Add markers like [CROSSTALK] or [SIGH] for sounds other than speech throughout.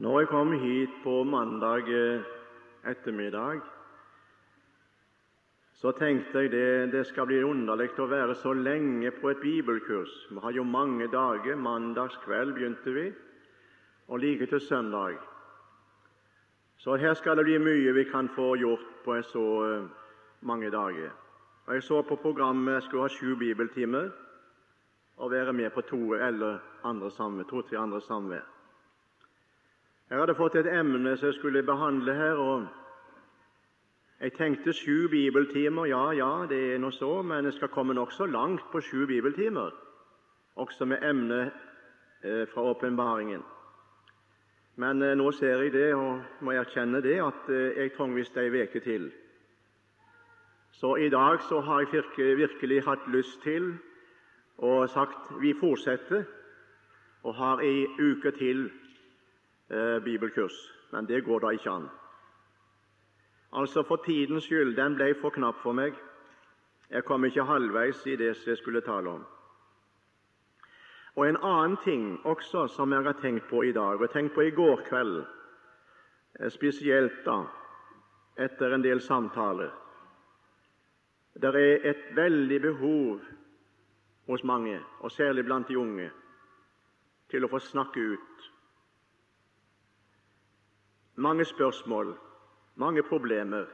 Når jeg kom hit på mandag eh, ettermiddag, så tenkte jeg det, det skal bli underlig å være så lenge på et bibelkurs. Vi har jo mange dager. Mandagskveld begynte vi, og like til søndag. Så her skal det bli mye vi kan få gjort på så uh, mange dager. Og Jeg så på programmet jeg skulle ha sju bibeltimer og være med på to eller andre samvær, to-tre andre samvær. Jeg hadde fått et emne som jeg skulle behandle her, og jeg tenkte sju bibeltimer. Ja, ja, det er nå så, men jeg skal komme nokså langt på sju bibeltimer, også med emnet eh, fra åpenbaringen. Men eh, nå ser jeg det, og må erkjenne det, at eh, jeg trenger visst ei uke til. Så i dag så har jeg virkelig, virkelig hatt lyst til og sagt vi fortsetter og har ei uke til eh, bibelkurs. Men det går da ikke an. Altså For tidens skyld, den ble for knapp for meg. Jeg kom ikke halvveis i det jeg skulle tale om. Og En annen ting også som jeg har tenkt på i dag, og tenkt på i går kveld, eh, spesielt da, etter en del samtaler Det er et veldig behov hos mange, og særlig blant de unge, til å få snakke ut. Mange spørsmål, mange problemer.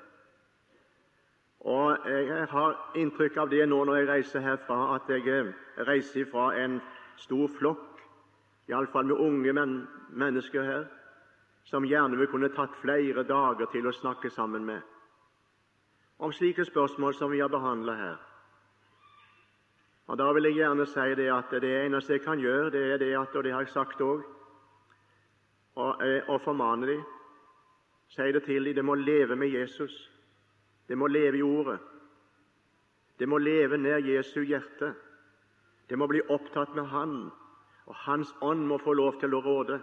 Og Jeg har inntrykk av det nå når jeg reiser herfra, at jeg eh, reiser fra en stor flokk, iallfall med unge men mennesker her, som gjerne vil kunne tatt flere dager til å snakke sammen med om slike spørsmål som vi har behandla her. Og Da vil jeg gjerne si det at det eneste jeg kan gjøre, det er det at, og det har jeg sagt òg, å formane dem, si det til dem, det må leve med Jesus. Det må leve i Ordet. Det må leve nær Jesu hjerte. Det må bli opptatt med Han, og Hans ånd må få lov til å råde.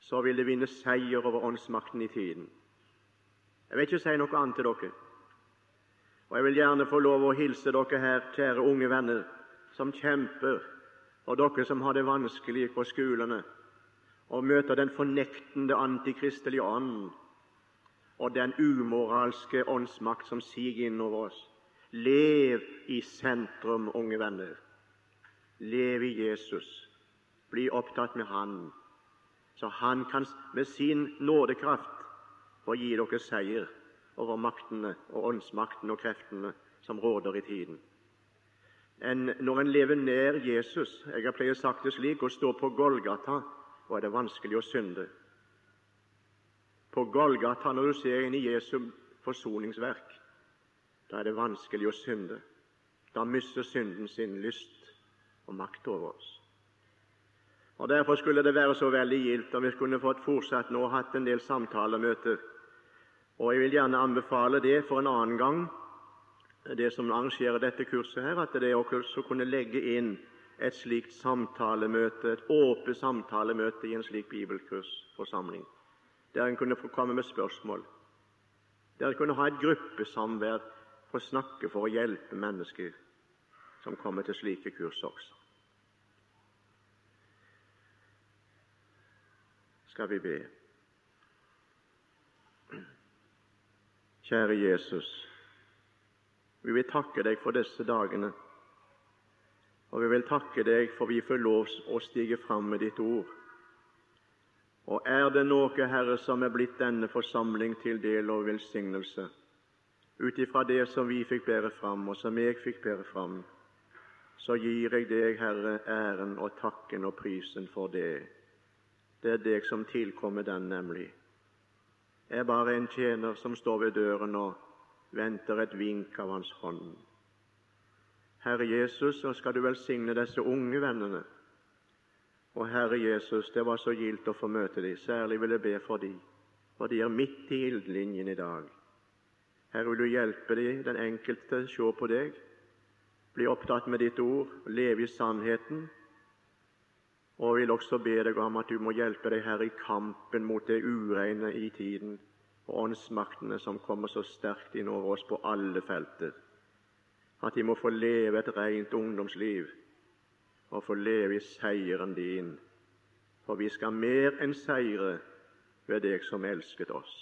Så vil det vinne seier over åndsmakten i tiden. Jeg vil ikke si noe annet til dere. Og Jeg vil gjerne få lov å hilse dere her, kjære unge venner, som kjemper, og dere som har det vanskelig på skolene, og møter den fornektende antikristelige ånd og den umoralske åndsmakt som siger innover oss. Lev i sentrum, unge venner. Lev i Jesus. Bli opptatt med Han, så Han kan med sin nådekraft få gi dere seier over maktene og åndsmakten og kreftene som råder i tiden. En, når en lever nær Jesus Jeg har pleier sagt det slik å stå på Golgata, er det vanskelig å synde. På Golgata, når du ser inn i Jesu forsoningsverk, da er det vanskelig å synde. Da mister synden sin lyst og makt over oss. Og Derfor skulle det være så veldig gildt om vi kunne fått fortsatt nå hatt en del samtalemøter og Jeg vil gjerne anbefale det for en annen gang, det som arrangerer dette kurset, her, at det også kunne legge inn et slikt samtalemøte, et åpent samtalemøte i en slik bibelkursforsamling, der en kunne få komme med spørsmål, der en kunne ha et gruppesamvær for å snakke for å hjelpe mennesker som kommer til slike kurs også. Skal vi be? Kjære Jesus, vi vil takke deg for disse dagene. Og vi vil takke deg for vi får lov å stige fram med ditt ord. Og er det noe, Herre, som er blitt denne forsamling til del og velsignelse, ut ifra det som vi fikk bære fram, og som jeg fikk bære fram, så gir jeg deg, Herre, æren og takken og prisen for det. Det er deg som tilkommer den, nemlig Jeg er bare en tjener som står ved døren og venter et vink av Hans hånd. Herre Jesus, så skal du velsigne disse unge vennene. Og Herre Jesus, det var så gildt å få møte dem. Særlig vil jeg be for dem, for de er midt i ildlinjen i dag. Herre, vil du hjelpe dem, den enkelte, se på deg, bli opptatt med ditt ord, leve i sannheten. Og jeg vil også be deg om at du må hjelpe deg, her i kampen mot det ureine i tiden og åndsmaktene som kommer så sterkt inn over oss på alle felter. At de må få leve et rent ungdomsliv og få leve i seieren din for vi skal mer enn seire ved deg som elsket oss.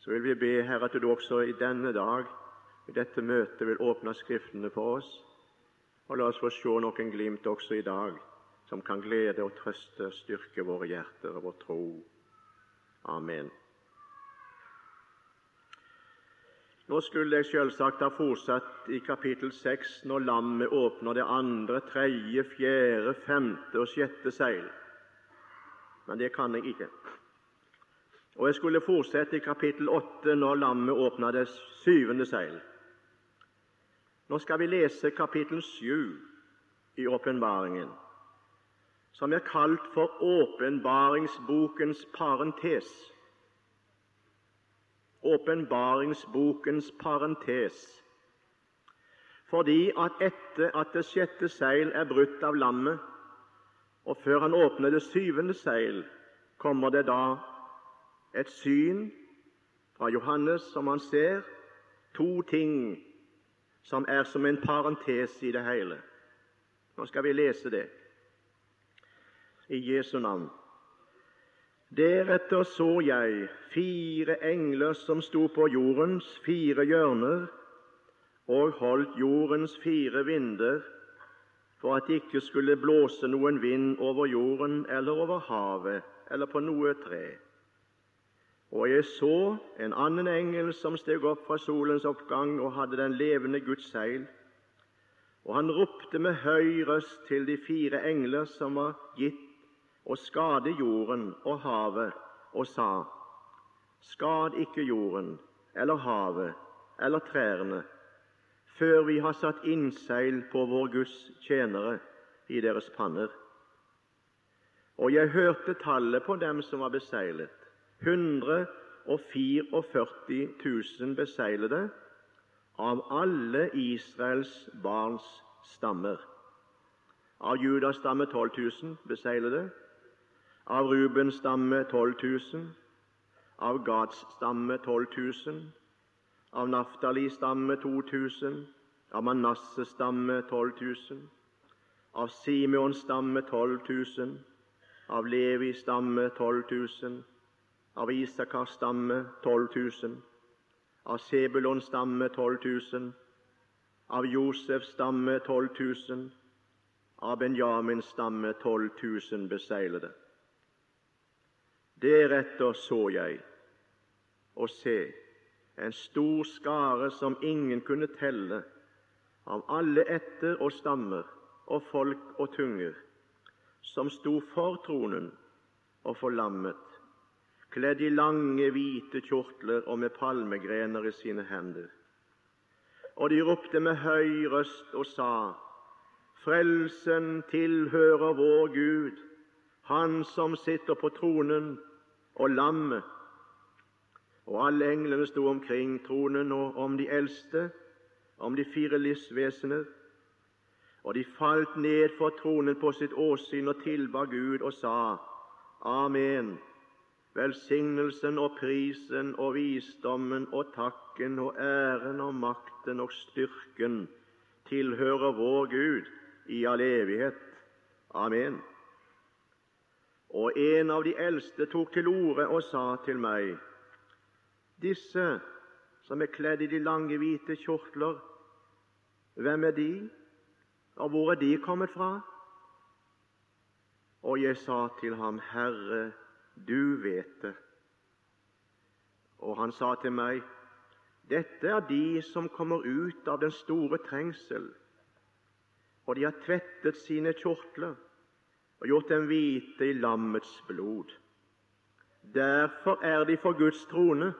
Så vil vi be, Herre, at du også i denne dag, i dette møtet, vil åpne Skriftene for oss, og la oss få se noen glimt også i dag som kan glede og trøste og styrke våre hjerter og vår tro. Amen. Nå skulle jeg selvsagt ha fortsatt i kapittel 6 når lammet åpner det andre, tredje, fjerde, femte og sjette seil men det kan jeg ikke. Og jeg skulle fortsette i kapittel 8 når lammet åpner det syvende seil. Nå skal vi lese kapittel 7 i åpenbaringen, som er kalt for åpenbaringsbokens parentes. Åpenbaringsbokens parentes. Fordi at etter at det sjette seil er brutt av lammet, og før han åpner det syvende seil, kommer det da et syn fra Johannes som han ser to ting som er som en parentes i det hele. Nå skal vi lese det i Jesu navn. Deretter så jeg fire engler som sto på jordens fire hjørner og holdt jordens fire vinder for at det ikke skulle blåse noen vind over jorden eller over havet eller på noe tre. Og jeg så en annen engel som steg opp fra solens oppgang og hadde den levende Guds seil. Og han ropte med høy røst til de fire engler som var gitt å skade jorden og havet, og sa:" Skad ikke jorden eller havet eller trærne, før vi har satt innseil på vår Guds tjenere i deres panner. Og jeg hørte tallet på dem som var beseglet. 144 000 beseglede av alle Israels barns stammer. Av Judas stamme 12 000 beseglede, av Rubens stamme 12 000, av Gads stamme 12 000, av Naftali stamme 2000, av Manasses stamme 12 000, av Simeons stamme 12 000, av Levi stamme 12 000, av Isakars stamme 12 000, av Sebulons stamme 12 000, av Josefs stamme 12 000, av Benjamins stamme 12 000 beseglede. Deretter så jeg, og se, en stor skare som ingen kunne telle, av alle etter og stammer og folk og tunger, som sto for tronen og for lammet, kledd i lange, hvite kjortler og med palmegrener i sine hender. Og de ropte med høy røst og sa:" Frelsen tilhører vår Gud, Han som sitter på tronen, og lammet. Og alle englene sto omkring tronen og om de eldste, om de fire livsvesener. Og de falt ned for tronen på sitt åsyn og tilba Gud og sa Amen. Velsignelsen og prisen og visdommen og takken og æren og makten og styrken tilhører vår Gud i all evighet. Amen. Og en av de eldste tok til orde og sa til meg:" Disse som er kledd i de lange, hvite kjortler, hvem er de, og hvor er de kommet fra? Og jeg sa til ham, Herre, du vet det. Og han sa til meg, dette er de som kommer ut av den store trengsel, og de har tvettet sine kjortler og gjort dem hvite i lammets blod. Derfor er de for Guds trone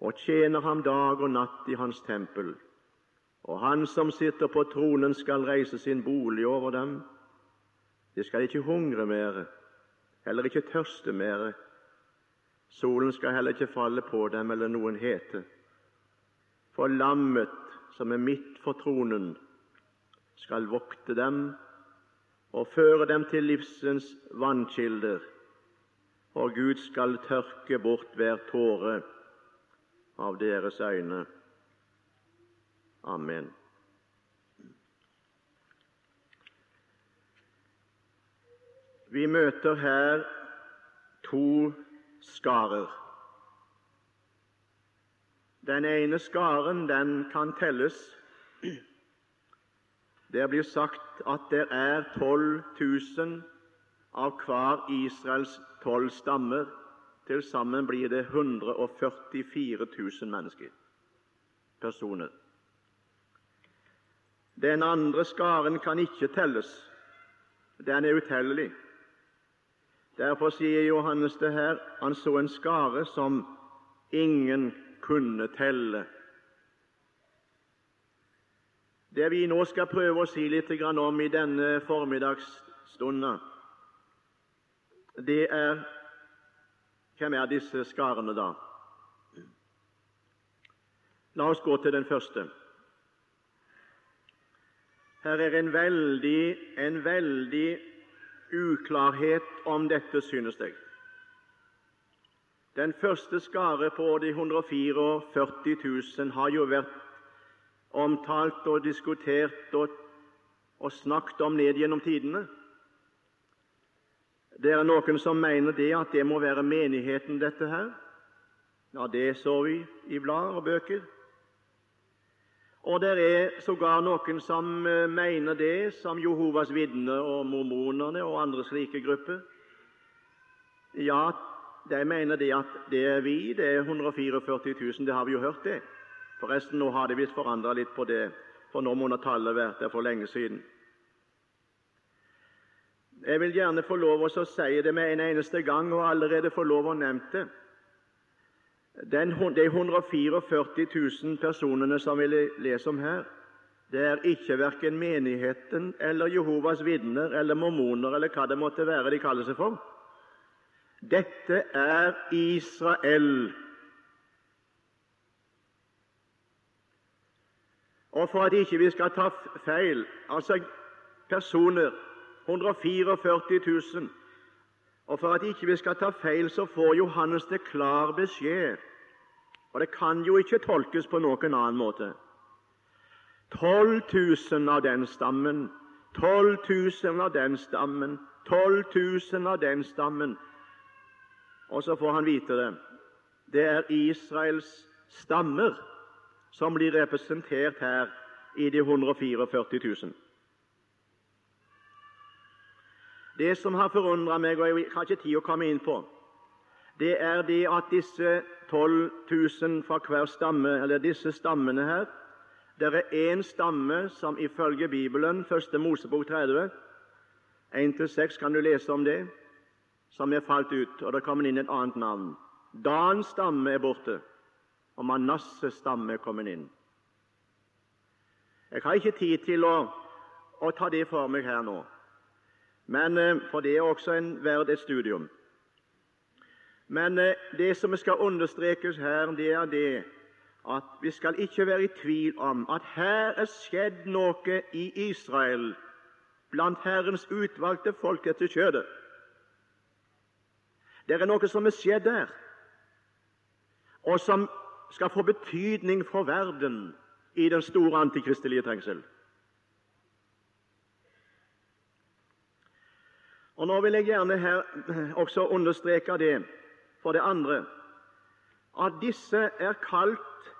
og tjener ham dag og natt i hans tempel. Og han som sitter på tronen, skal reise sin bolig over dem. De skal ikke hungre mere, heller ikke tørste mere. Solen skal heller ikke falle på dem eller noen hete. For lammet som er midt for tronen, skal vokte dem og føre dem til livsens vannkilder, og Gud skal tørke bort hver tåre av deres øyne. Amen. Vi møter her to skarer. Den ene skaren den kan telles. Det blir sagt at det er 12 000 av hver Israels tolv stammer. Til sammen blir det 144 000 mennesker, personer. Den andre skaren kan ikke telles. Den er utellelig. Derfor sier Johannes det her. Han så en skare som ingen kunne telle. Det vi nå skal prøve å si litt om i denne formiddagsstunden, det er Hvem er disse skarene, da? La oss gå til den første. Her er en veldig, en veldig uklarhet om dette, synes jeg. Den første skare på de 144 000 har jo vært omtalt og diskutert og, og snakket om ned gjennom tidene. Det er noen som mener det at det må være menigheten, dette her. Ja, det så vi i blader og bøker. Og det er sågar noen som eh, mener det, som Jehovas vitner og mormonerne og andre slike grupper. Ja, de mener det at det er vi, det er 144 000. Det har vi jo hørt, det. Forresten, nå har de visst forandra litt på det, for nå må tallet vært der for lenge siden. Jeg vil gjerne få lov å si det med en eneste gang, og allerede få lov å nevne det. Den, de 144 000 personene som vi leser om her, det er ikke verken menigheten eller Jehovas vitner eller mormoner eller hva det måtte være de kaller seg for. Dette er Israel. Og for at ikke vi skal ta feil altså personer 144 000 og for at ikke vi skal ta feil, så får Johannes det klar beskjed og det kan jo ikke tolkes på noen annen måte. 12 000 av den stammen, 12 000 av den stammen, 12 000 av den stammen. Og så får han vite det. Det er Israels stammer som blir representert her i de 144 000. Det som har forundret meg, og jeg har ikke tid å komme inn på, det er det at disse 12 000 fra hver stamme, eller disse stammene her Det er én stamme som ifølge Bibelen, første Mosebok 30, 1-6 kan du lese om det, som er falt ut, og det kommer inn et annet navn. Dans stamme er borte, og Manasses stamme er kommet inn. Jeg har ikke tid til å, å ta det for meg her nå, men eh, for det er også en verd et studium. Men eh, det som skal understrekes her, det er det at vi skal ikke være i tvil om at her er skjedd noe i Israel blant Herrens utvalgte folk etter kjødet. Det er noe som er skjedd der, og som skal få betydning for verden i den store antikristelige trengsel. Og Nå vil jeg gjerne her også understreke det for det andre at disse er kalt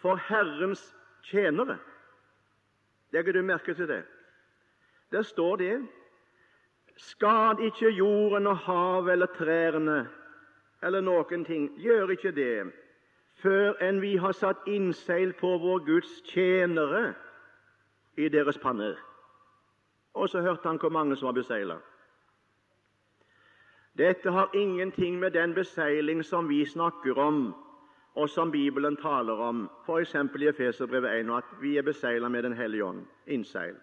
for Herrens tjenere. Legger du merke til det? Der står det Skad ikke jorden og havet eller trærne eller noen ting. Gjør ikke det før enn vi har satt innseil på vår Guds tjenere i deres panner. Og så hørte han hvor mange som var beseilet. Dette har ingenting med den beseiling som vi snakker om, og som Bibelen taler om, f.eks. i Efeserbrevet 1, at vi er beseilet med Den hellige ånd, innseil.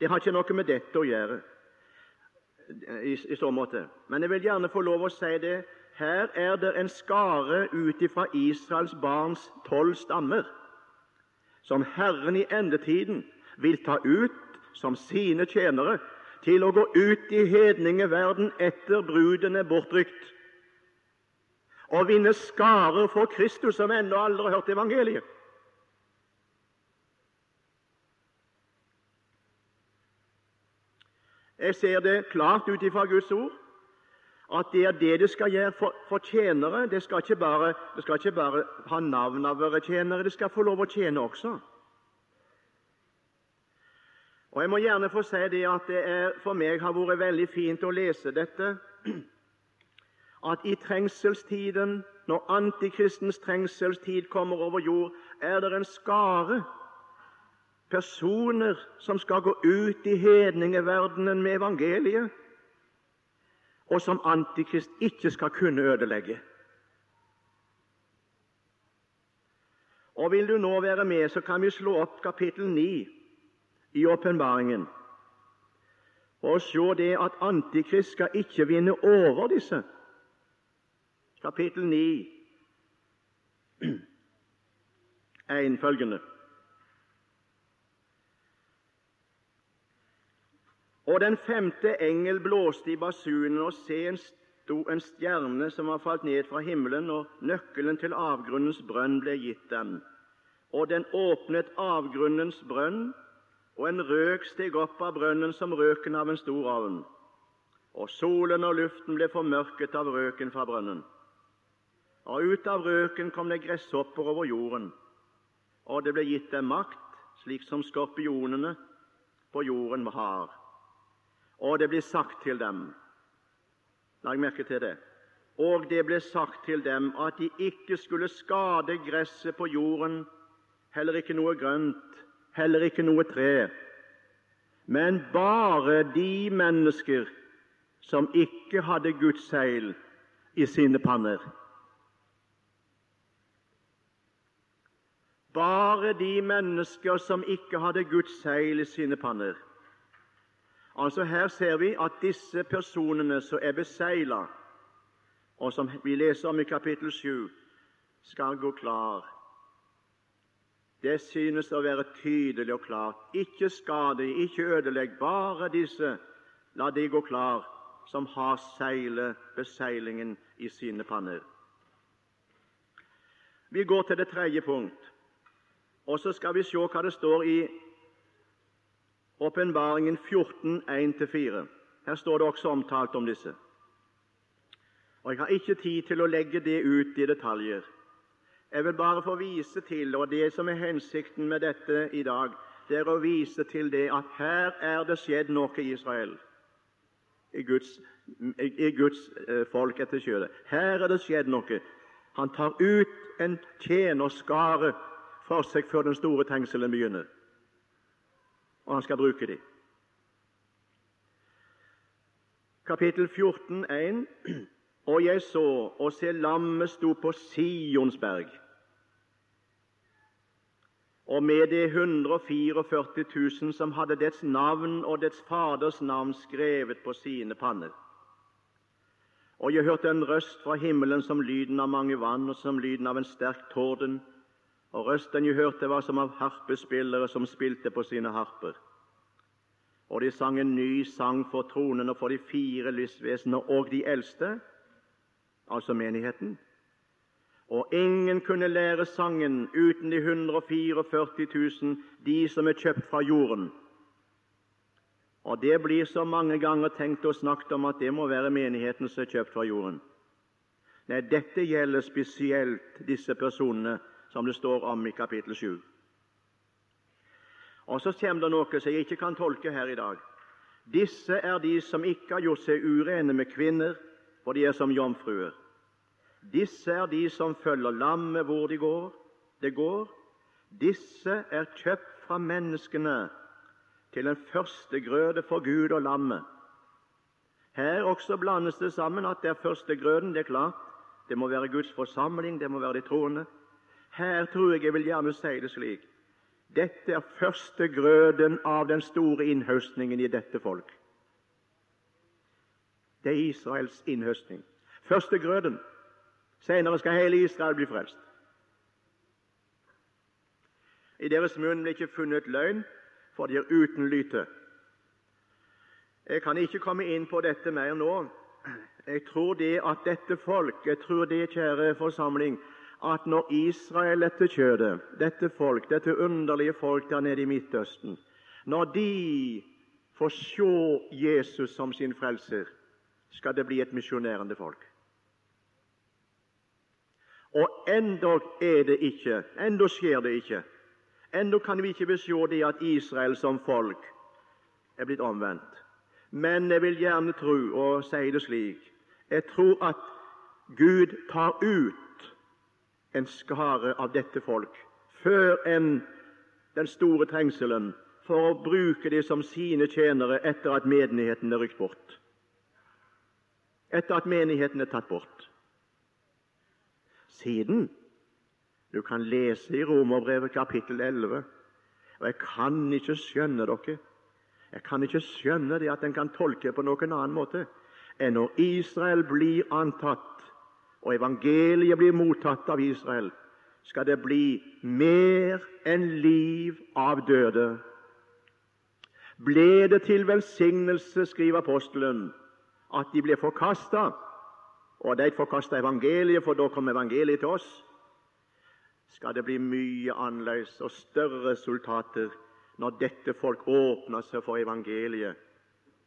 Det har ikke noe med dette å gjøre i, i så måte. Men jeg vil gjerne få lov å si det. Her er det en skare ut ifra Israels barns tolv stammer, som Herren i endetiden vil ta ut som sine tjenere til å gå ut i hedningeverden etter bruden er bortrykt, og vinne skarer for Kristus som ennå aldri har hørt evangeliet. Jeg ser det klart ut ifra Guds ord at det er det det skal gjøre for, for tjenere. Det skal, ikke bare, det skal ikke bare ha navn av å være tjenere, det skal få lov å tjene også. Og Jeg må gjerne få si det at det er, for meg har vært veldig fint å lese dette, [CLEARS THROAT] at i trengselstiden, når antikristens trengselstid kommer over jord, er det en skare personer som skal gå ut i hedningeverdenen med evangeliet, og som Antikrist ikke skal kunne ødelegge. Og Vil du nå være med, så kan vi slå opp kapittel 9 i åpenbaringen og se det at Antikrist skal ikke vinne over disse. Kapittel 9, 1 følgende. Og den femte engel blåste i basunen, og se en, sto en stjerne som var falt ned fra himmelen, og nøkkelen til avgrunnens brønn ble gitt den. Og den åpnet avgrunnens brønn, og en røk steg opp av brønnen som røken av en stor ovn. Og solen og luften ble formørket av røken fra brønnen. Og ut av røken kom det gresshopper over jorden, og det ble gitt dem makt, slik som skorpionene på jorden har. Og det blir sagt til dem Lag merke til det. Og det ble sagt til dem at de ikke skulle skade gresset på jorden, heller ikke noe grønt, heller ikke noe tre, men bare de mennesker som ikke hadde Guds seil i sine panner. Bare de mennesker som ikke hadde Guds seil i sine panner. Altså Her ser vi at disse personene som er besegla, og som vi leser om i kapittel 7, skal gå klar. Det synes å være tydelig og klart. Ikke skade, ikke ødelegg. Bare disse, la de gå klar, som har seile, beseilingen i sine panner. Vi går til det tredje punkt, og så skal vi se hva det står i Åpenbaringen 14, 1-4. Her står det også omtalt om disse. Og Jeg har ikke tid til å legge det ut i detaljer. Jeg vil bare få vise til, og det som er hensikten med dette i dag, det er å vise til det at her er det skjedd noe i Israel, i Guds, i Guds eh, folk etter kjødet. Her er det skjedd noe. Han tar ut en tjenerskare for seg før den store tengselen begynner og han skal bruke dem. Kapittel 14, 1. Og jeg så, og se, lammet sto på Sionsberg, og med de 144 000 som hadde dets navn og dets faders navn skrevet på sine panner. Og jeg hørte en røst fra himmelen som lyden av mange vann og som lyden av en sterk torden og røsten jeg hørte, var som av harpespillere som spilte på sine harper. Og de sang en ny sang for tronen og for de fire lystvesener og de eldste, altså menigheten. Og ingen kunne lære sangen uten de 144 000, de som er kjøpt fra jorden. Og Det blir så mange ganger tenkt og snakket om at det må være menigheten som er kjøpt fra jorden. Nei, dette gjelder spesielt disse personene som det står om i kapittel 7. Og Så kommer det noe som jeg ikke kan tolke her i dag. Disse er de som ikke har gjort seg urene med kvinner, for de er som jomfruer. Disse er de som følger lammet hvor de går, det går. Disse er kjøpt fra menneskene til en førstegrøde for Gud og lammet. Her også blandes det sammen at det er førstegrøden, det er klart. Det må være Guds forsamling, det må være de troende. Her tror jeg jeg vil gjerne si det slik dette er første grøden av den store innhøstningen i dette folk. Det er Israels innhøstning. Første grøden. Senere skal hele Israel bli frelst. I deres munn blir ikke funnet løgn, for de er uten lyte. Jeg kan ikke komme inn på dette mer nå. Jeg tror det at dette folk, jeg tror det, kjære forsamling, at når Israel dette kjødet, dette folk, dette underlige folk der nede i Midtøsten, når de får se Jesus som sin frelser, skal det bli et misjonerende folk. Og enda er det ikke, enda skjer det ikke. Enda kan vi ikke se det at Israel som folk er blitt omvendt. Men jeg vil gjerne tro, og si det slik, jeg tror at Gud tar ut en skare av dette folk før enn den store trengselen for å bruke dem som sine tjenere etter at menigheten er rykt bort. Etter at menigheten er tatt bort. Siden du kan lese i Romerbrevet kapittel 11, og jeg kan ikke skjønne dere jeg kan ikke skjønne det at en kan tolke på noen annen måte enn når Israel blir antatt, og evangeliet blir mottatt av Israel, skal det bli mer enn liv av døde. Ble det til velsignelse, skriver apostelen, at de ble forkasta, og de forkasta evangeliet, for da kom evangeliet til oss, skal det bli mye annerledes og større resultater når dette folk åpner seg for evangeliet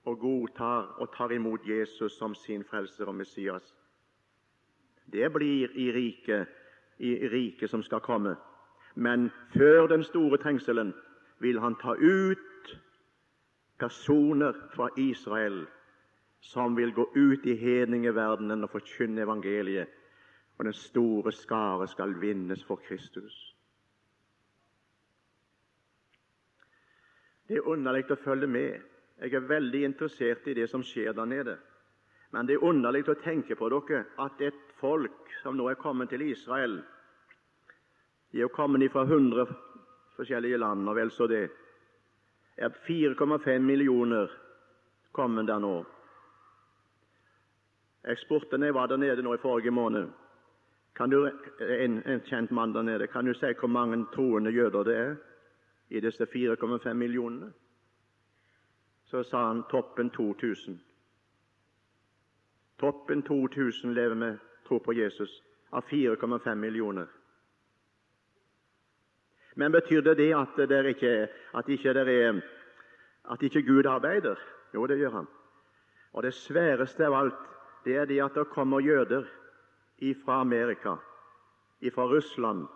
og godtar og tar imot Jesus som sin frelser og Messias. Det blir i riket i som skal komme. Men før den store trengselen vil han ta ut personer fra Israel som vil gå ut i hedningeverdenen og forkynne evangeliet, og den store skare skal vinnes for Kristus. Det er underlig å følge med. Jeg er veldig interessert i det som skjer der nede. Men det er underlig å tenke på dere at et folk som nå er kommet til Israel De er kommet fra 100 forskjellige land, og vel så det. er 4,5 millioner kommet der nå. Eksporten var der nede nå i forrige måned kan du, en, en kjent mann der nede, kan du si hvor mange troende jøder det er i disse 4,5 millionene? Så sa han toppen 2000. Toppen 2000 lever med tro på Jesus av 4,5 millioner. Men betyr det det at, det ikke, at, ikke er, at ikke Gud arbeider? Jo, det gjør han. Og det sværeste av alt det er det at det kommer jøder fra Amerika, fra Russland,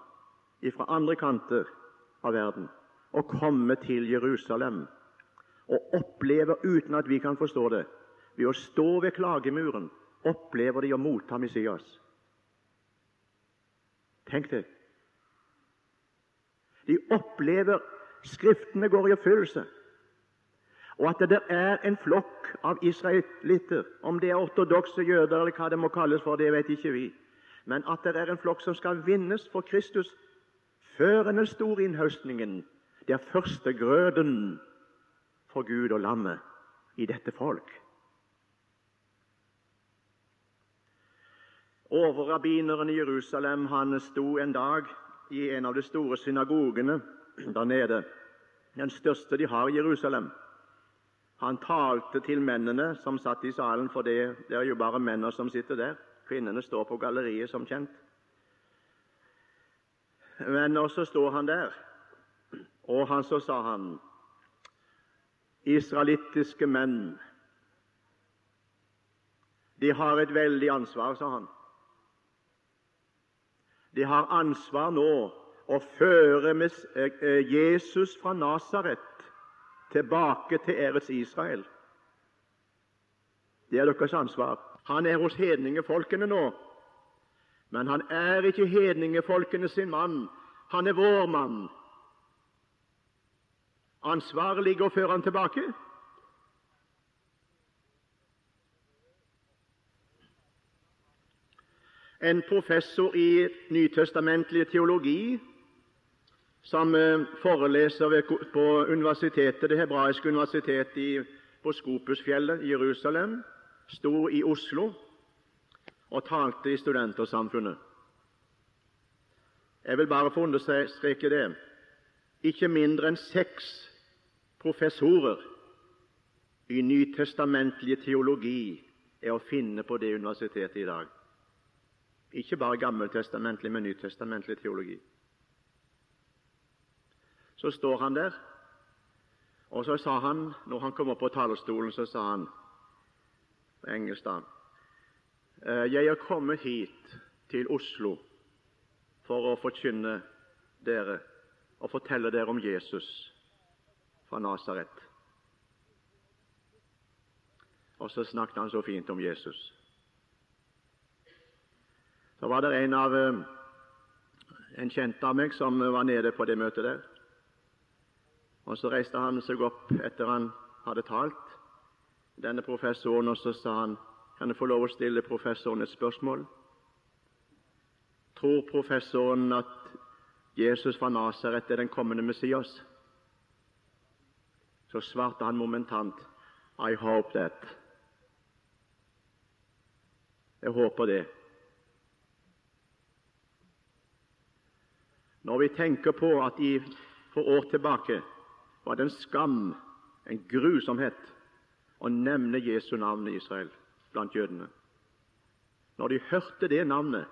fra andre kanter av verden og kommer til Jerusalem og opplever, uten at vi kan forstå det, ved å stå ved klagemuren, opplever de å motta Messias. Tenk det. De opplever Skriftene går i oppfyllelse. Og at det er en flokk av israelitter, om det er ortodokse jøder eller hva det må kalles for, det vet ikke vi, men at det er en flokk som skal vinnes for Kristus før den store innhøstningen. Det er førstegrøden for Gud og landet i dette folk. Overrabbineren i Jerusalem han sto en dag i en av de store synagogene der nede, den største de har i Jerusalem. Han talte til mennene som satt i salen, for det, det er jo bare mennene som sitter der. Kvinnene står på galleriet, som kjent. Men også står han der, og han, så sa han Israelittiske menn, de har et veldig ansvar, sa han. De har ansvar nå å føre eh, eh, Jesus fra Nasaret tilbake til Eretz Israel. Det er deres ansvar. Han er hos hedningefolkene nå, men han er ikke hedningefolkene sin mann. Han er vår mann. Ansvaret ligger å føre han tilbake. En professor i nytestamentlig teologi som eh, foreleser på universitetet, det hebraiske universitetet på Skopusfjellet i Jerusalem, sto i Oslo og talte i Studentersamfunnet. Jeg vil bare få understreke det. Ikke mindre enn seks professorer i nytestamentlig teologi er å finne på det universitetet i dag. Ikke bare gammeltestamentlig, men nytestamentlig teologi så står han der Og så sa han, når han kom opp på talerstolen, så sa han på engelsk da, Jeg er kommet hit til Oslo for å forkynne dere og fortelle dere om Jesus fra Nasaret. Og så snakket han så fint om Jesus. Så var det en av en kjent av meg som var nede på det møtet der. Og Så reiste han seg opp etter han hadde talt, denne professoren, og så sa han kan jeg få lov å stille professoren et spørsmål. Tror professoren at Jesus fra Nasaret er den kommende Messias? Så svarte han momentant I hope that. Jeg håper det. Når vi tenker på at de for år tilbake var det en skam, en grusomhet, å nevne Jesu navn i Israel blant jødene. Når de hørte det navnet,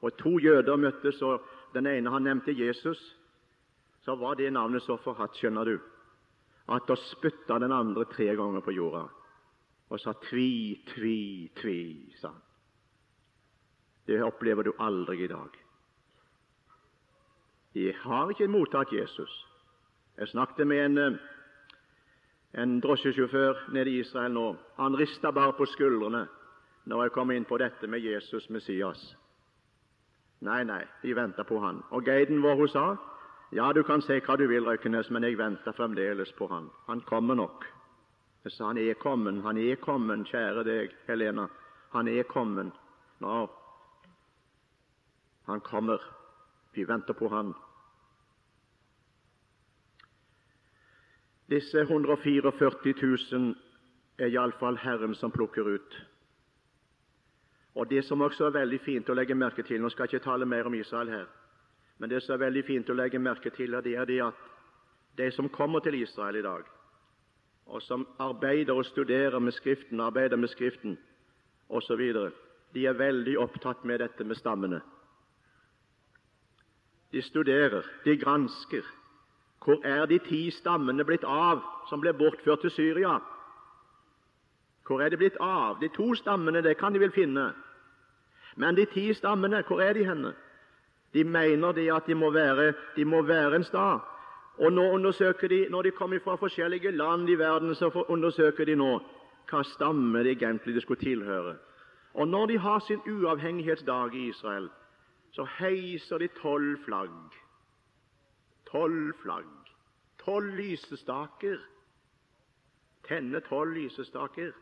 og to jøder møttes, og den ene han nevnte Jesus, så var det navnet så forhatt, skjønner du, at da spytta den andre tre ganger på jorda og sa tvi, tvi, tvi, sa han. Det opplever du aldri i dag. De har ikke mottatt Jesus. Jeg snakket med en, eh, en drosjesjåfør nede i Israel nå. Han rista bare på skuldrene når jeg kom inn på dette med Jesus Messias. Nei, nei, de venta på han. Og guiden vår hun sa ja, du kan si hva du vil, Røykenes, men jeg venter fremdeles på han. Han kommer nok. Jeg sa han er kommet, han er kommet, kjære deg, Helena. Han er kommet. Nå, han kommer. Vi venter på han. Disse 144 000 er iallfall Herren som plukker ut. Og Det som også er veldig fint å legge merke til Nå skal jeg ikke tale mer om Israel her, men det som er veldig fint å legge merke til, det er det at de som kommer til Israel i dag, og som arbeider og studerer med Skriften, arbeider med Skriften osv., de er veldig opptatt med dette med stammene. De studerer, de gransker, hvor er de ti stammene blitt av som ble bortført til Syria? Hvor er de blitt av? De to stammene det kan de vel finne. Men de ti stammene, hvor er de henne? De mener de at de må være, de må være en stad. Og nå undersøker de, Når de kommer fra forskjellige land i verden, så undersøker de nå hva stamme de egentlig skulle tilhøre. Og når de har sin uavhengighetsdag i Israel, så heiser de tolv flagg. Tolv flagg tolv lysestaker. Tenne tolv lysestaker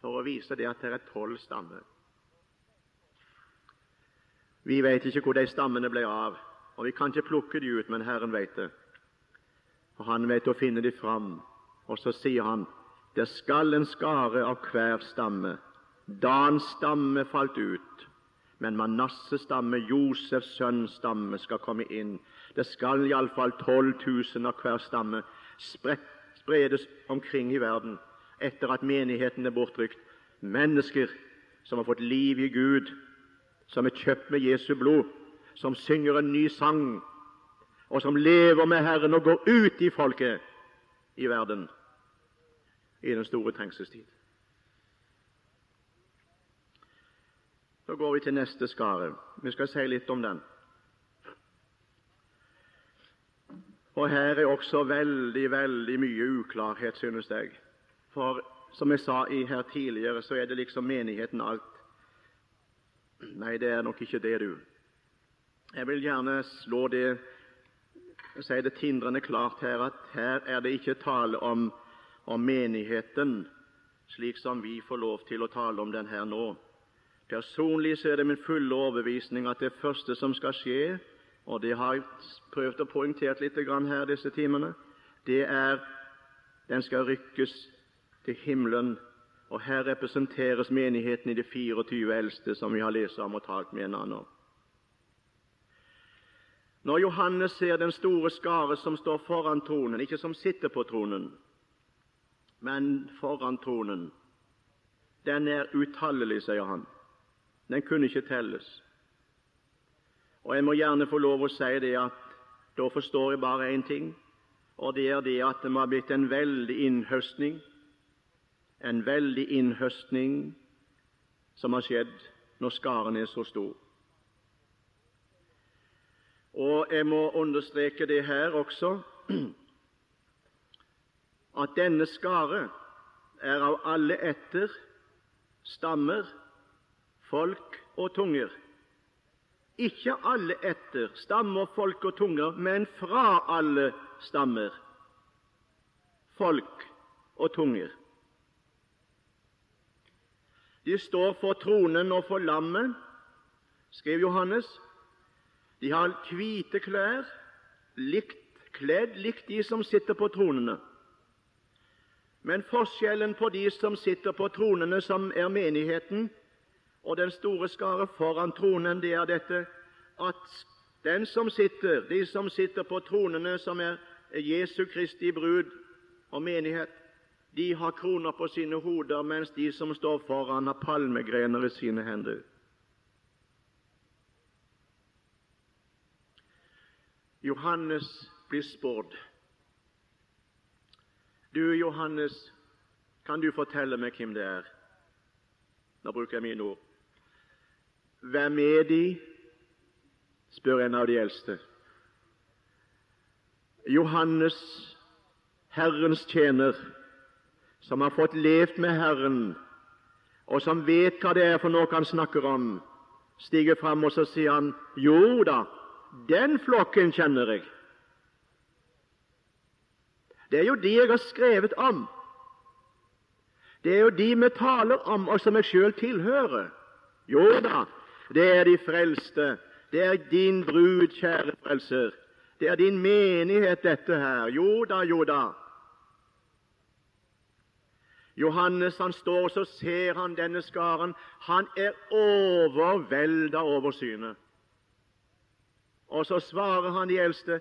for å vise det at det er tolv stammer. Vi vet ikke hvor de stammene ble av, og vi kan ikke plukke de ut, men Herren vet det. Og Han vet å finne de fram. Og så sier Han det skal en skare av hver stamme. Dans stamme falt ut, men Manasses stamme, Josefs sønns stamme, skal komme inn. Det skal iallfall 12 000 av hver stamme spredes omkring i verden etter at menigheten er bortrykt. Mennesker som har fått liv i Gud, som er kjøpt med Jesu blod, som synger en ny sang, og som lever med Herren og går ut i folket i verden i den store trengselstid. Så går vi til neste skare. Vi skal si litt om den. Og her er også veldig, veldig mye uklarhet, synes jeg. For som jeg sa her tidligere, så er det liksom menigheten alt. Nei, det er nok ikke det, du. Jeg vil gjerne slå det si det tindrende klart her at her er det ikke tale om, om menigheten slik som vi får lov til å tale om den her nå. Personlig så er det min fulle overbevisning at det første som skal skje, og det har jeg prøvd å poengtere litt her disse timene, det er den skal rykkes til himmelen. Og her representeres menigheten i de 24 eldste, som vi har lest om og talt med en annen. Når Johannes ser den store skare som står foran tronen, ikke som sitter på tronen, men foran tronen, den er utallelig, sier han. Den kunne ikke telles. Og Jeg må gjerne få lov å si det at da forstår jeg bare én ting, og det er det at det må ha blitt en veldig innhøstning, en veldig innhøstning som har skjedd når skaren er så stor. Og jeg må understreke det her også, at denne skare er av alle etter, stammer, folk og tunger. Ikke alle etter, stammer, folk og tunger, men fra alle stammer, folk og tunger. De står for tronen og for lammet, skrev Johannes. De har hvite klær, likt kledd likt de som sitter på tronene. Men forskjellen på de som sitter på tronene, som er menigheten, og den store skare foran tronen, det er dette at den som sitter, de som sitter på tronene, som er Jesu Kristi brud og menighet, de har kroner på sine hoder, mens de som står foran, har palmegrener i sine hender. Johannes blir spådd. du, Johannes, kan du fortelle meg hvem det er? Nå bruker jeg mine ord. Hvem er de? spør en av de eldste. Johannes, Herrens tjener, som har fått levd med Herren, og som vet hva det er for noe han snakker om, stiger fram og så sier han, jo da, den flokken kjenner jeg. Det er jo de jeg har skrevet om. Det er jo de vi taler om, og som jeg sjøl tilhører. Jo da, det er de frelste. Det er din brud, kjære frelser. Det er din menighet, dette her. Jo da, jo da. Johannes han står så ser han denne skaren. Han er overvelda over synet. Og så svarer han de eldste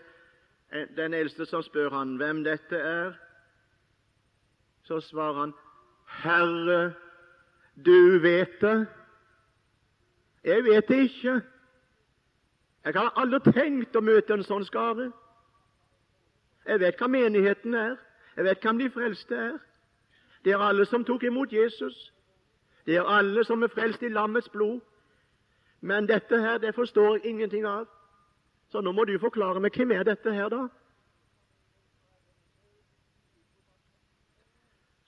Eh, den eldste som spør han hvem dette er, så svarer han, 'Herre, du vet det.' Jeg vet det ikke. Jeg har aldri tenkt å møte en sånn skare. Jeg vet hva menigheten er. Jeg vet hvem de frelste er. Det er alle som tok imot Jesus. Det er alle som er frelst i lammets blod. Men dette her, det forstår jeg ingenting av. Så nå må du forklare meg hvem er dette her, da?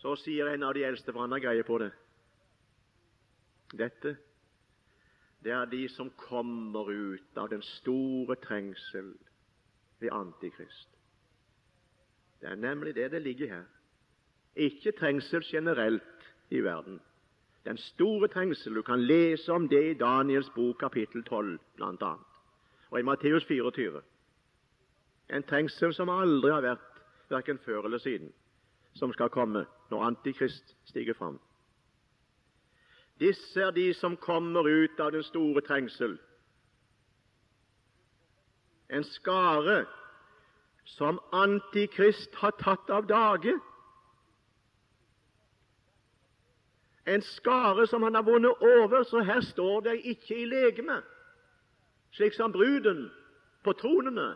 Så sier en av de eldste, for han har greie på det Dette, det er de som kommer ut av den store trengsel ved Antikrist. Det er nemlig det det ligger her. Ikke trengsel generelt i verden. Den store trengsel. Du kan lese om det i Daniels bok kapittel 12 blant annet og i Matteus 24. En trengsel som aldri har vært, verken før eller siden, som skal komme når Antikrist stiger fram. Disse er de som kommer ut av den store trengsel. En skare som Antikrist har tatt av dage. En skare som han har vunnet over, så her står det ikke i legeme, slik som bruden på tronene.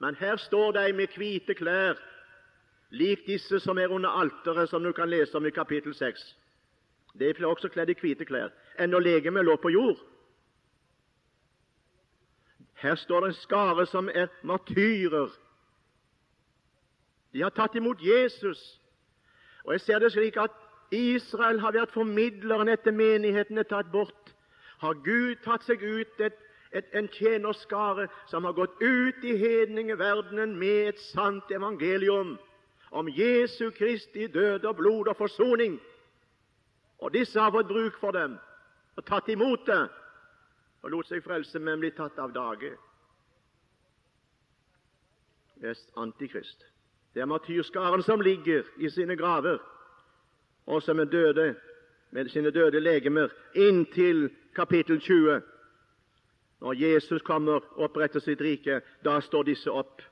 Men her står de med hvite klær, lik disse som er under alteret, som du kan lese om i kapittel 6. De er også kledd i hvite klær, enn når legemet lå på jord. Her står det en skare som er martyrer. De har tatt imot Jesus. Og Jeg ser det slik at Israel har vært formidleren etter menigheten er tatt bort. Har Gud tatt seg ut et et, en tjenerskare som har gått ut i hedningeverdenen med et sant evangelium om Jesu Kristi død og blod og forsoning. Og disse har fått bruk for dem og tatt imot det og lot seg frelse, men bli tatt av dage. Er Antikrist. Det er martyrskaren som ligger i sine graver, og som er døde med sine døde legemer, inntil kapittel 20. Når Jesus kommer og oppretter sitt rike, da står disse opp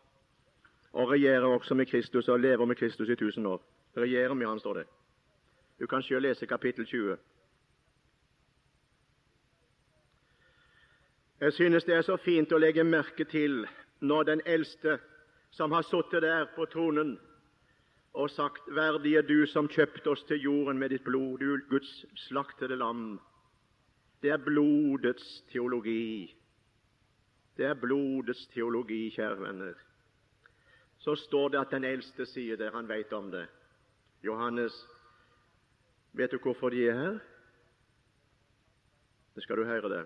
og regjerer også med Kristus og lever med Kristus i tusen år. Regjerer med Han, står det. Du kan selv lese kapittel 20. Jeg synes det er så fint å legge merke til når den eldste som har sittet der på tronen og sagt, verdig er du som kjøpte oss til jorden med ditt blod, du Guds slaktede lam. Det er blodets teologi. Det er blodets teologi, kjære venner. Så står det at den eldste sier det, han veit om det. Johannes, vet du hvorfor de er her? Det skal du høre det.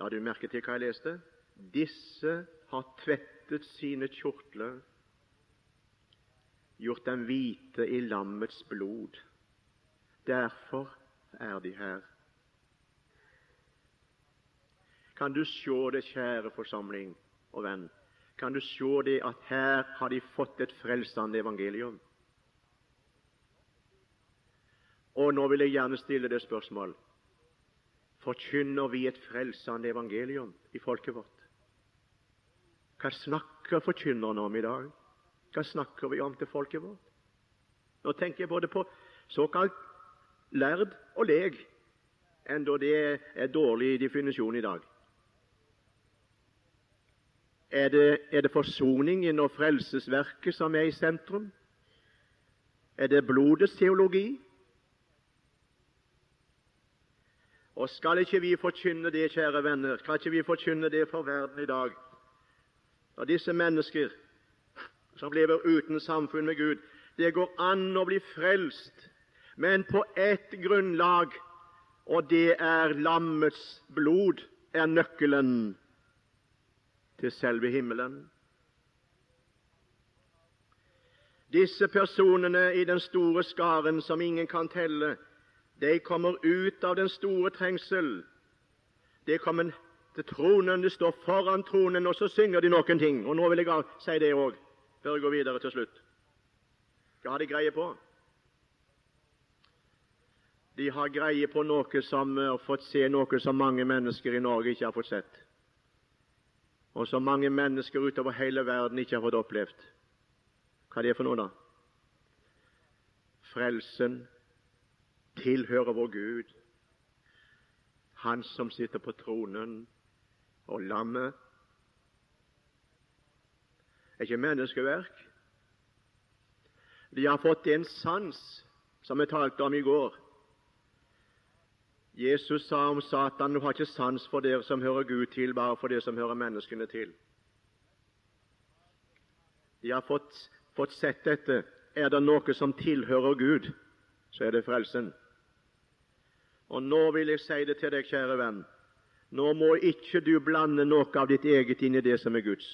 La du merke til hva jeg leste? Disse har tvettet sine kjortler, gjort dem hvite i lammets blod. Derfor er de her. Kan du se det, kjære forsamling og venn? Kan du se det at her har de fått et frelsende evangelium? Og nå vil jeg gjerne stille det spørsmål Forkynner vi et frelsende evangelium i folket vårt? Hva snakker forkynnerne om i dag? Hva snakker vi om til folket vårt? Nå tenker jeg både på såkalt lærd og leg, enda det er dårlig definisjon i dag. Er det, er det forsoningen og frelsesverket som er i sentrum? Er det blodets teologi? Og skal ikke vi forkynne det, kjære venner, skal ikke vi forkynne det for verden i dag? Og disse mennesker som lever uten samfunn med Gud, det går an å bli frelst, men på ett grunnlag, og det er lammets blod, er nøkkelen til selve himmelen. Disse personene i den store skaren som ingen kan telle, de kommer ut av den store trengsel. De kommer til tronen, de står foran tronen, og så synger de noen ting. Og Nå vil jeg si det òg, før jeg går videre til slutt. Hva har de greie på? De har greie på noe som har fått se noe som mange mennesker i Norge ikke har fått sett, og som mange mennesker utover hele verden ikke har fått opplevd. Hva er det for noe, da? Frelsen tilhører vår Gud, Han som sitter på tronen, og lammet er ikke menneskeverk. De har fått en sans, som vi talte om i går. Jesus sa om Satan du har ikke sans for dere som hører Gud til, bare for det som hører menneskene til. De har fått, fått sett dette. Er det noe som tilhører Gud, så er det frelsen. Og nå vil jeg si det til deg, kjære venn. Nå må ikke du blande noe av ditt eget inn i det som er Guds.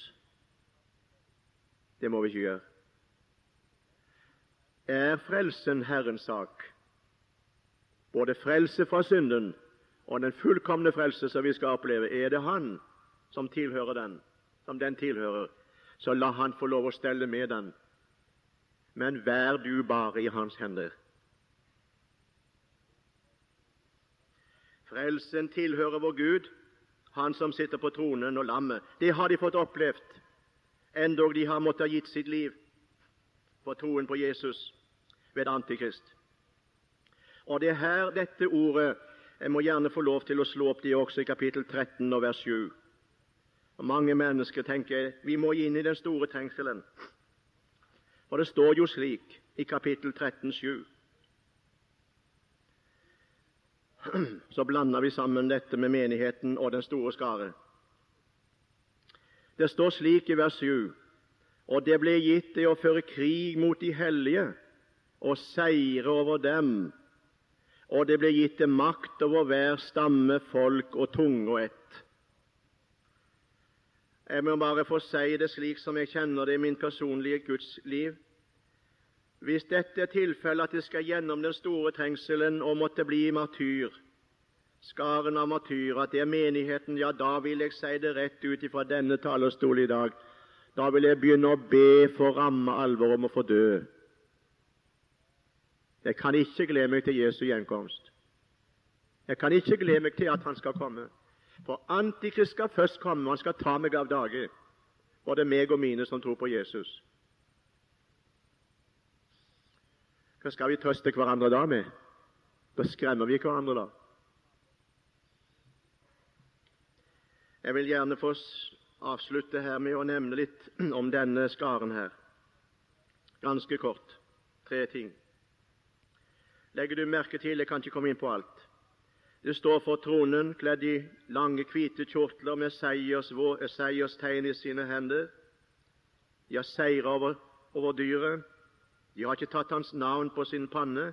Det må vi ikke gjøre. Er frelsen Herrens sak, både frelse fra synden og den fullkomne frelse som vi skal oppleve, er det Han som tilhører den, som den tilhører, så la Han få lov å stelle med den. Men vær du bare i Hans hender. Frelsen tilhører vår Gud, Han som sitter på tronen og lammet. Det har de fått opplevd, endog de har måttet ha gitt sitt liv for troen på Jesus ved Antikrist. Og det er her dette ordet Jeg må gjerne få lov til å slå opp det også i kapittel 13 og vers 7. Og Mange mennesker tenker vi må inn i den store trengselen. For det står jo slik i kapittel 13, 7. så blander vi sammen dette med menigheten og den store skare. Det står slik i vers 7.: Og det ble gitt det å føre krig mot de hellige og seire over dem, og det ble gitt det makt over hver stamme, folk og tunge og ett. Jeg må bare få si det slik som jeg kjenner det i min personlige Guds liv. Hvis dette er tilfellet at jeg skal gjennom den store trengselen og måtte bli martyr, skaren av martyrer, at det er menigheten, ja, da vil jeg si det rett ut fra denne talerstol i dag. Da vil jeg begynne å be for ramme alvor om å få dø. Jeg kan ikke glede meg til Jesu gjenkomst. Jeg kan ikke glede meg til at Han skal komme. For Antikrist skal først komme, og han skal ta meg av dage, både meg og mine som tror på Jesus. Hva skal vi trøste hverandre da med? Da skremmer vi hverandre, da. Jeg vil gjerne få avslutte her med å nevne litt om denne skaren her. Ganske kort. Tre ting. Legger du merke til Jeg kan ikke komme inn på alt. Det står for tronen, kledd i lange, hvite kjortler med seierstegn i sine hender. De har seira over, over dyret. De har ikke tatt hans navn på sin panne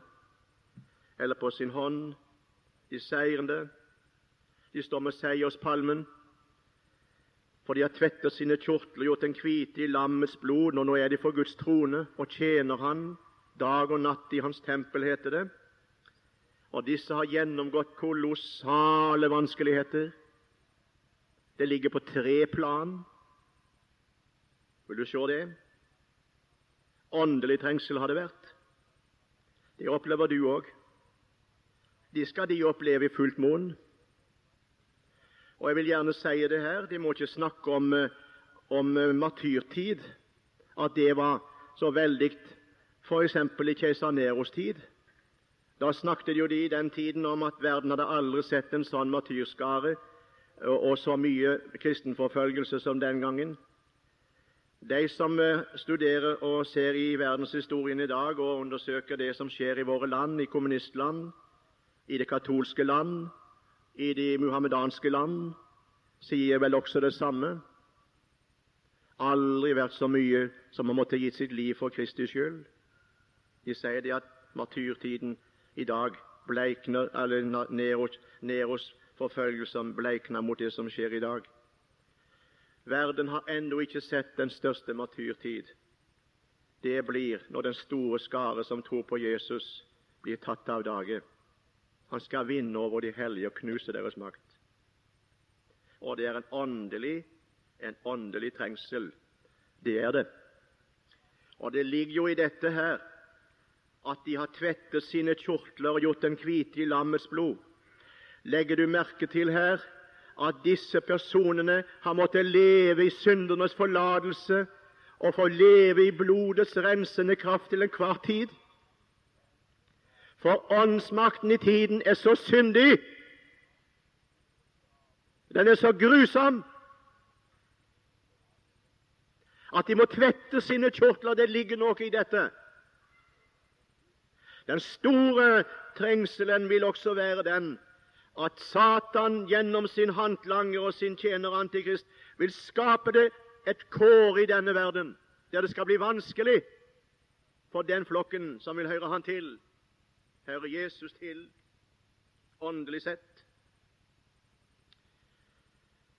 eller på sin hånd. De seirende. De står med seierspalmen, for de har tvettet sine kjortler, gjort dem hvite i lammets blod. og nå er de for Guds trone og tjener Han dag og natt i Hans tempel, heter det. Og disse har gjennomgått kolossale vanskeligheter. Det ligger på tre plan. Vil du se det? Åndelig trengsel har det vært. Det opplever du òg. Det skal de oppleve i fullt monn. Og jeg vil gjerne si det her, de må ikke snakke om, eh, om eh, martyrtid, at det var så veldig f.eks. i keiser Neros tid. Da snakket jo de i den tiden om at verden hadde aldri sett en sånn martyrskare og så mye kristenforfølgelse som den gangen. De som eh, studerer og ser i verdenshistorien i dag og undersøker det som skjer i våre land, i kommunistland, i det katolske land, i de muhammedanske land, sier vel også det samme. Aldri vært så mye som har måttet gitt sitt liv for Kristi skyld. De sier det at martyrtiden i dag bleikner, eller Neros, Neros forfølgelser bleikner mot det som skjer i dag. Verden har ennå ikke sett den største martyrtid. Det blir når den store skare som tror på Jesus, blir tatt av dage. Han skal vinne over de hellige og knuse deres makt. Og det er en åndelig, en åndelig trengsel. Det er det. Og det ligger jo i dette her at de har tvettet sine kjortler og gjort dem hvite i lammets blod. Legger du merke til her at disse personene har måttet leve i syndernes forlatelse og få leve i blodets rensende kraft til enhver tid? For åndsmakten i tiden er så syndig. Den er så grusom at de må tvette sine kjortler. Det ligger noe i dette. Den store trengselen vil også være den at Satan gjennom sin håndlanger og sin tjener Antikrist vil skape det et kår i denne verden der det skal bli vanskelig for den flokken som vil høre han til, hører Jesus til, åndelig sett.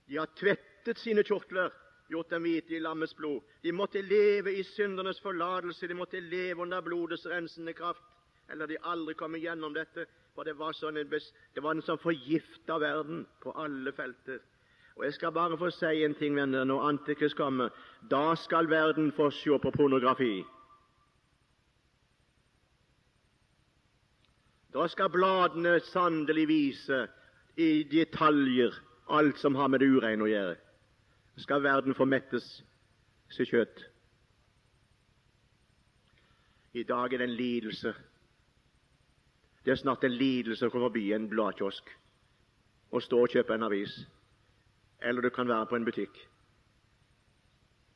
De har tvettet sine kjortler, gjort dem hvite i lammets blod. De måtte leve i syndernes forlatelse, de måtte leve under blodets rensende kraft, eller de aldri kom gjennom dette. For det var, sånn en, det var en sånn forgifta verden på alle felter. Og Jeg skal bare få si en ting, venner. Når Antikrist kommer, da skal verden få se på pornografi. Da skal bladene sannelig vise i detaljer alt som har med det ureine å gjøre. Skal verden få mettes sitt kjøtt. I dag er det en lidelse. Det er snart en lidelse å komme forbi en bladkiosk og stå og kjøpe en avis. Eller du kan være på en butikk.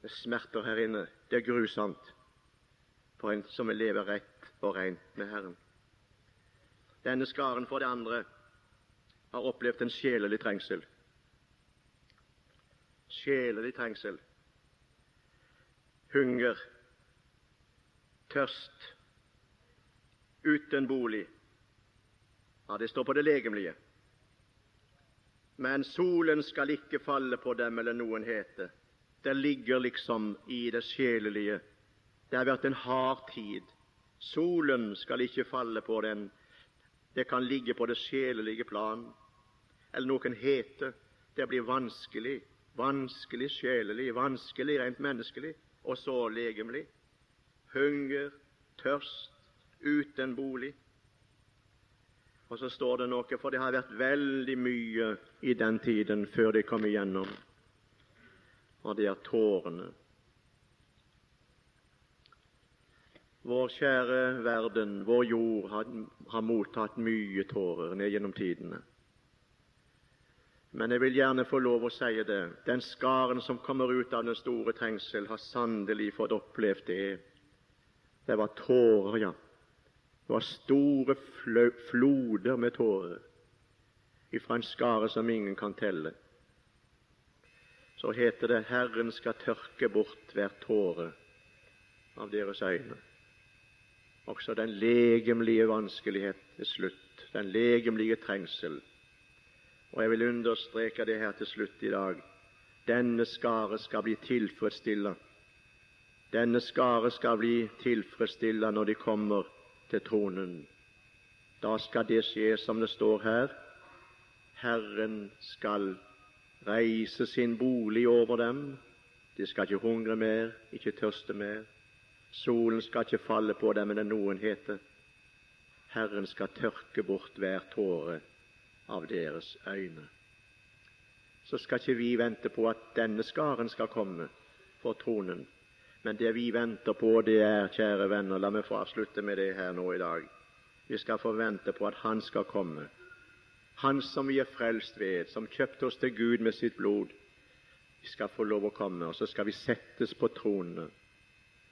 Det smerter her inne. Det er grusomt for en som vil leve rett og rent med Herren. Denne skaren, for det andre, har opplevd en sjelelig trengsel. Sjelelig trengsel. Hunger, tørst, uten bolig. Ja, det står på det legemlige. Men solen skal ikke falle på dem, eller noen hete. Det ligger liksom i det sjelelige. Det har vært en hard tid. Solen skal ikke falle på den det kan ligge på det sjelelige plan. Eller noen hete. det blir vanskelig. Vanskelig sjelelig, vanskelig rent menneskelig, og så legemlig. Hunger, tørst, uten bolig. Og så står det noe, for det har vært veldig mye i den tiden før de kom igjennom, og det er tårene. Vår kjære verden, vår jord, har, har mottatt mye tårer ned gjennom tidene. Men jeg vil gjerne få lov å si det. Den skaren som kommer ut av den store trengsel, har sannelig fått opplevd det. Det var tårer, ja. Det var store floder med tårer ifra en skare som ingen kan telle. Så heter det 'Herren skal tørke bort hver tåre av deres øyne'. Også den legemlige vanskelighet er slutt, den legemlige trengsel. Og jeg vil understreke det her til slutt i dag. Denne skare skal bli tilfredsstilla. Denne skare skal bli tilfredsstilla når de kommer til tronen. Da skal det skje som det står her. Herren skal reise sin bolig over dem. De skal ikke hungre mer, ikke tørste mer. Solen skal ikke falle på dem, men noen heter Herren skal tørke bort hver tåre av deres øyne. Så skal ikke vi vente på at denne skaren skal komme for tronen. Men det vi venter på, det er, kjære venner, la meg få avslutte med det her nå i dag. Vi skal forvente på at Han skal komme. Han som vi er frelst ved, som kjøpte oss til Gud med sitt blod. Vi skal få lov å komme, og så skal vi settes på tronene.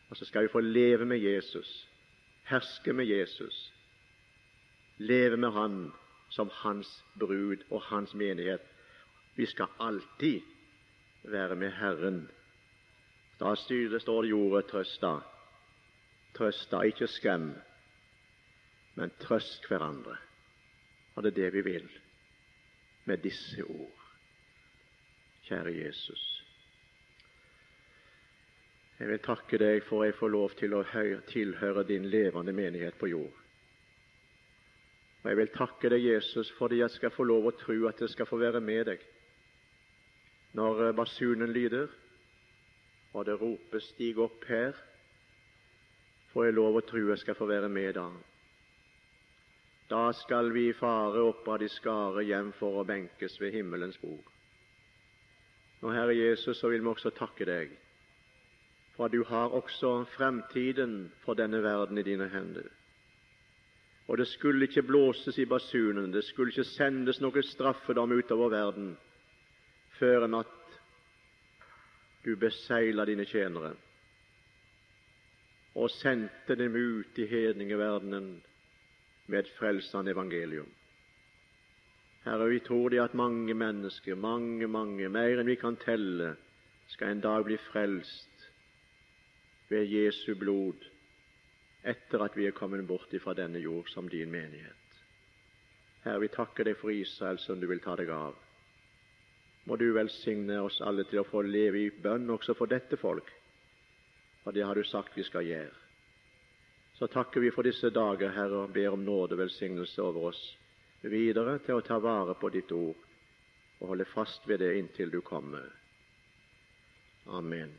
Og så skal vi få leve med Jesus, herske med Jesus, leve med Han som Hans brud og Hans menighet. Vi skal alltid være med Herren. Da står det jordet 'trøsta'. Trøsta, ikke skrem, men trøst hverandre. Og det er det vi vil med disse ord. Kjære Jesus. Jeg vil takke deg for jeg får lov til å tilhøre din levende menighet på jord. Og Jeg vil takke deg, Jesus, fordi jeg skal få lov å tro at jeg skal få være med deg når basunen lyder og det ropes 'stig opp her', får jeg lov å tro jeg skal få være med da. Da skal vi fare opp av de skare hjem for å benkes ved himmelens bord. Nå, Herre Jesus, så vil vi også takke deg for du har også fremtiden for denne verden i dine hender. Og det skulle ikke blåses i basunen, det skulle ikke sendes noe straffedom utover verden før enn at du besegla dine tjenere og sendte dem ut i hedningeverdenen med et frelsende evangelium. Herre, vi tror det at mange mennesker, mange, mange, mer enn vi kan telle, skal en dag bli frelst ved Jesu blod etter at vi er kommet bort fra denne jord som din menighet. Herre, vi takker deg for Israel som du vil ta deg av. Må du velsigne oss alle til å få leve i bønn også for dette folk, for det har du sagt vi skal gjøre. Så takker vi for disse dager, Herre, og ber om nåde og velsignelse over oss videre til å ta vare på ditt ord og holde fast ved det inntil du kommer. Amen.